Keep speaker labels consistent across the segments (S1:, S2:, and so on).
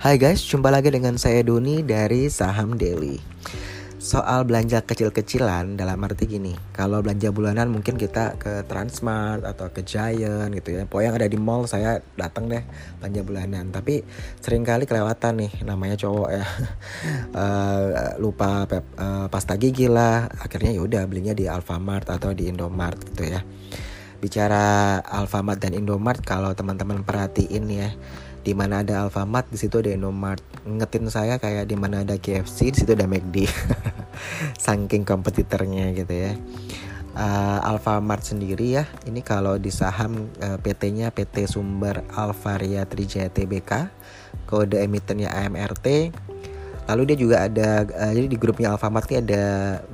S1: Hai guys, jumpa lagi dengan saya Doni dari Saham Daily. Soal belanja kecil-kecilan dalam arti gini, kalau belanja bulanan mungkin kita ke Transmart atau ke Giant gitu ya. Pokoknya yang ada di mall saya datang deh belanja bulanan. Tapi sering kali kelewatan nih, namanya cowok ya. uh, lupa pep, uh, pasta gigi lah. Akhirnya yaudah belinya di Alfamart atau di Indomart gitu ya. Bicara Alfamart dan Indomart kalau teman-teman perhatiin ya di mana ada Alfamart di situ ada Indomart. Ngetin saya kayak di mana ada KFC di situ ada McD saking kompetitornya gitu ya. Uh, Alfamart sendiri ya ini kalau di saham uh, PT-nya PT Sumber Alvaria Trijaya Tbk kode emitennya AMRT lalu dia juga ada uh, jadi di grupnya Alfamart ini ada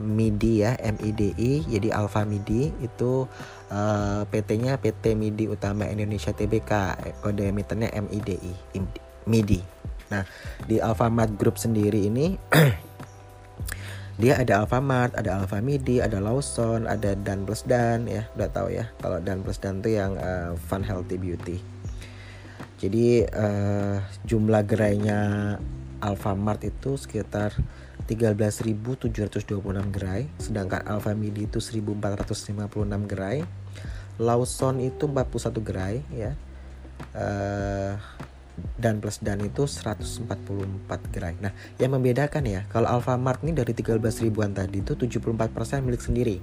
S1: MIDI ya MIDI jadi Alfa MIDI itu uh, PT-nya PT MIDI Utama Indonesia Tbk kode emitennya MIDI MIDI nah di Alfamart Group sendiri ini dia ada Alfamart, ada Alfa Midi, ada Lawson, ada Dan Plus Dan ya, udah tahu ya. Kalau Dan Plus Dan itu yang uh, Fun Healthy Beauty. Jadi uh, jumlah gerainya Alfamart itu sekitar 13.726 gerai, sedangkan Alfamidi itu 1.456 gerai, Lawson itu 41 gerai ya, uh, dan plus dan itu 144 gerai. Nah, yang membedakan ya, kalau Alfamart ini dari 13 ribuan tadi itu 74% milik sendiri.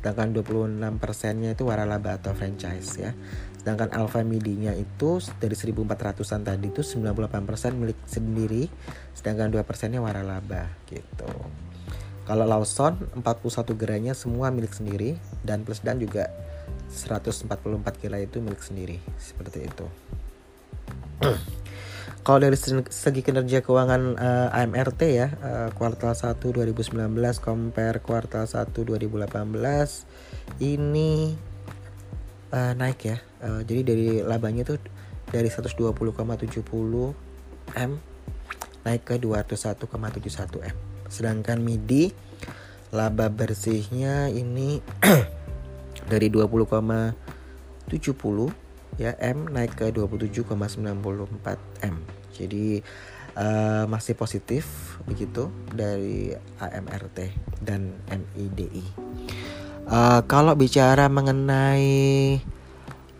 S1: Sedangkan 26 persennya itu waralaba atau franchise ya. Sedangkan Alfa Midi-nya itu dari 1400-an tadi itu 98% milik sendiri, sedangkan 2 persennya waralaba gitu. Kalau Lawson 41 gerainya semua milik sendiri dan plus dan juga 144 gerai itu milik sendiri seperti itu. Kalau dari segi kinerja keuangan uh, eh, AMRT ya, uh, kuartal 1 2019 compare kuartal 1 2018 ini uh, naik ya. Uh, jadi dari labanya tuh dari 120,70 M naik ke 201,71 M. Sedangkan MIDI laba bersihnya ini dari 20,70 ya M naik ke 27,94 M. Jadi uh, masih positif begitu dari AMRT dan MIDI. Uh, eh, kalau bicara mengenai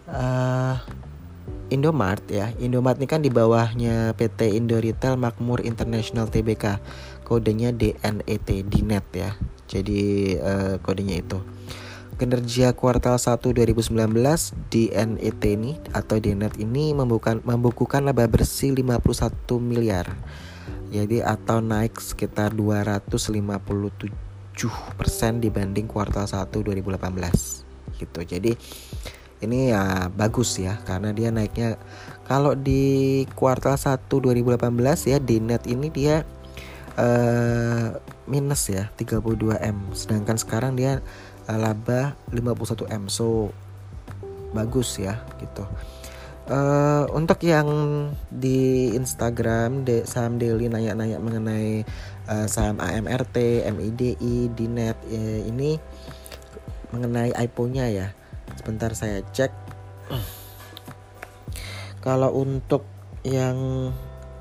S1: uh, Indomart ya, Indomart ini kan di bawahnya PT Indo Retail Makmur International Tbk, kodenya DNET, DNET ya. Jadi uh, kodenya itu kinerja kuartal 1 2019 di NET ini atau di net ini membukukan, membukukan laba bersih 51 miliar. Jadi atau naik sekitar 257% dibanding kuartal 1 2018 gitu. Jadi ini ya bagus ya karena dia naiknya kalau di kuartal 1 2018 ya di net ini dia uh, minus ya 32 M sedangkan sekarang dia laba 51 M. So bagus ya gitu. Uh, untuk yang di Instagram de, saham daily nanya-nanya mengenai uh, saham AMRT, MIDI, Dinet ya, ini mengenai IPO-nya ya. Sebentar saya cek. Kalau untuk yang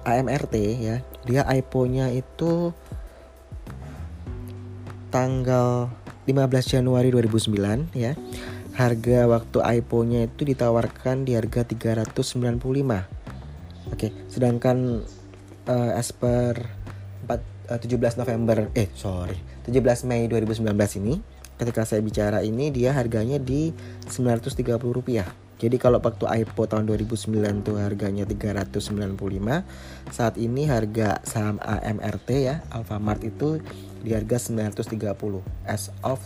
S1: AMRT ya dia IPO-nya itu tanggal 15 Januari 2009 ya. Harga waktu IPO-nya itu ditawarkan di harga 395. Oke, sedangkan uh, as per 4, uh, 17 November eh sorry, 17 Mei 2019 ini ketika saya bicara ini dia harganya di 930 rupiah. Jadi kalau waktu IPO tahun 2009 tuh harganya 395, saat ini harga saham AMRT ya, Alfamart itu di harga 930 as of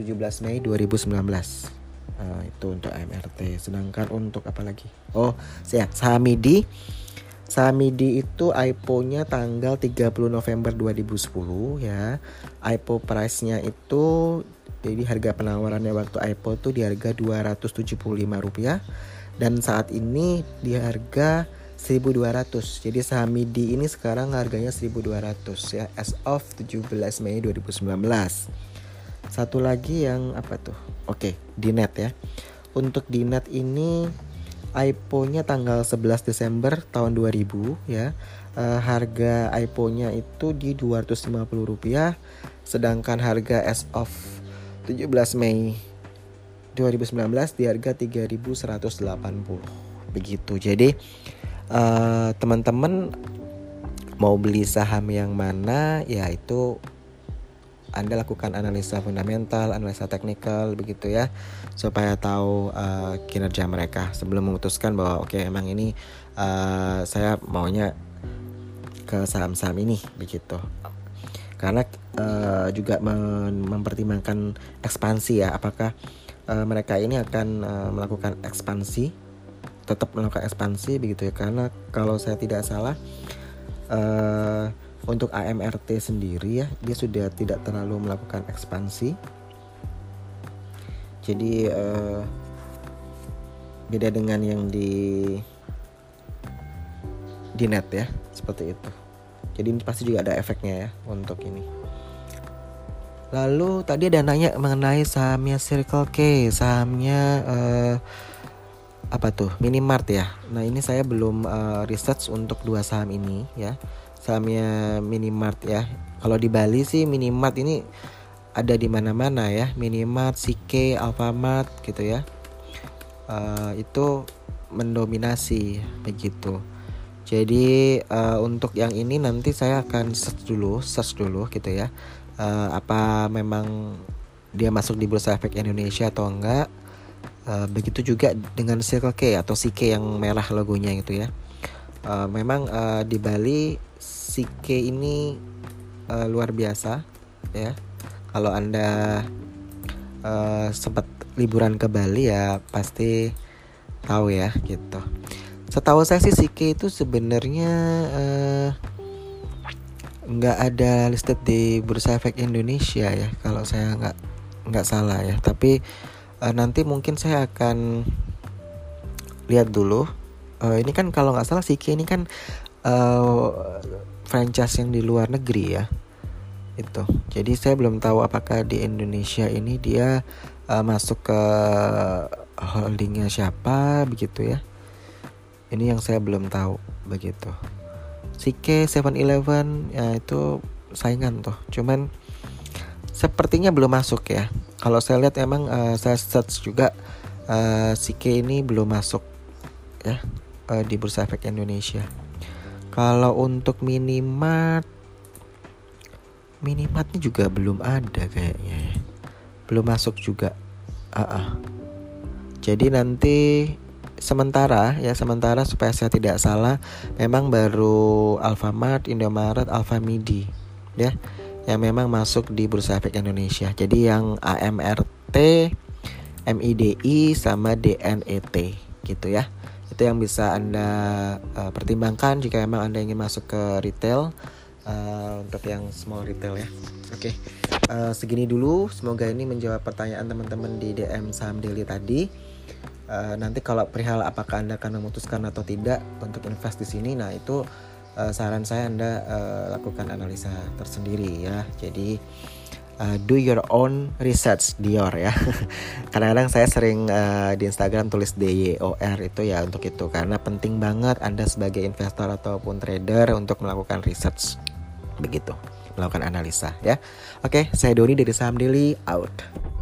S1: 17 Mei 2019 uh, eh, itu untuk MRT sedangkan untuk apa lagi? Oh saya saham MIDI saham MIDI itu IPO-nya tanggal 30 November 2010 ya. IPO price-nya itu jadi harga penawarannya waktu IPO itu di harga 275 rupiah. Dan saat ini di harga 1200 jadi saham MIDI ini sekarang harganya 1200 ya as of 17 Mei 2019 satu lagi yang apa tuh? Oke di net ya. Untuk di net ini IPO-nya tanggal 11 Desember tahun 2000 ya. Uh, harga IPO-nya itu di 250 rupiah, sedangkan harga as of 17 Mei 2019 di harga 3180 begitu. Jadi uh, teman-teman mau beli saham yang mana ya itu anda lakukan analisa fundamental, analisa teknikal begitu ya, supaya tahu uh, kinerja mereka sebelum memutuskan bahwa oke okay, emang ini uh, saya maunya ke saham-saham ini begitu. Karena uh, juga mem mempertimbangkan ekspansi ya, apakah uh, mereka ini akan uh, melakukan ekspansi, tetap melakukan ekspansi begitu ya. Karena kalau saya tidak salah. Uh, untuk AMRT sendiri ya dia sudah tidak terlalu melakukan ekspansi. Jadi uh, beda dengan yang di di net ya seperti itu. Jadi ini pasti juga ada efeknya ya untuk ini. Lalu tadi ada nanya mengenai sahamnya Circle K sahamnya uh, apa tuh? Minimart ya. Nah ini saya belum uh, research untuk dua saham ini ya sahamnya minimart ya. Kalau di Bali sih minimart ini ada di mana-mana ya. Minimart, CK, Alfamart gitu ya. Uh, itu mendominasi begitu. Jadi uh, untuk yang ini nanti saya akan search dulu search dulu gitu ya. Uh, apa memang dia masuk di bursa efek Indonesia atau enggak. Uh, begitu juga dengan Circle K atau CK yang merah logonya gitu ya uh, memang uh, di Bali Sike ini uh, luar biasa ya. Kalau Anda uh, sempat liburan ke Bali ya pasti tahu ya gitu. Setahu saya sih Sike itu sebenarnya uh, nggak ada listed di Bursa Efek Indonesia ya kalau saya nggak nggak salah ya. Tapi uh, nanti mungkin saya akan lihat dulu. Uh, ini kan kalau nggak salah Sike ini kan uh, franchise yang di luar negeri ya itu. Jadi saya belum tahu apakah di Indonesia ini dia uh, masuk ke holdingnya siapa begitu ya. Ini yang saya belum tahu begitu. CK 7-Eleven ya itu saingan tuh. Cuman sepertinya belum masuk ya. Kalau saya lihat emang uh, saya search juga uh, CK ini belum masuk ya uh, di bursa efek Indonesia kalau untuk minimart Minimartnya juga belum ada kayaknya ya. Belum masuk juga. Uh -uh. Jadi nanti sementara ya sementara supaya saya tidak salah memang baru Alfamart, Indomaret, Alfamidi ya yang memang masuk di Bursa Efek Indonesia. Jadi yang AMRT, MIDI sama DNET gitu ya itu yang bisa anda uh, pertimbangkan jika memang anda ingin masuk ke retail uh, untuk yang small retail ya. Oke okay. uh, eh, segini dulu. Semoga ini menjawab pertanyaan teman-teman di DM saham daily tadi. Uh, nanti kalau perihal apakah anda akan memutuskan atau tidak untuk invest di sini nah itu uh, saran saya anda uh, lakukan analisa tersendiri ya. Jadi uh, do your own research Dior ya. Kadang-kadang saya sering uh, di Instagram tulis DYOR itu ya untuk itu karena penting banget Anda sebagai investor ataupun trader untuk melakukan research begitu, melakukan analisa ya. Oke, saya Doni dari Saham Daily out.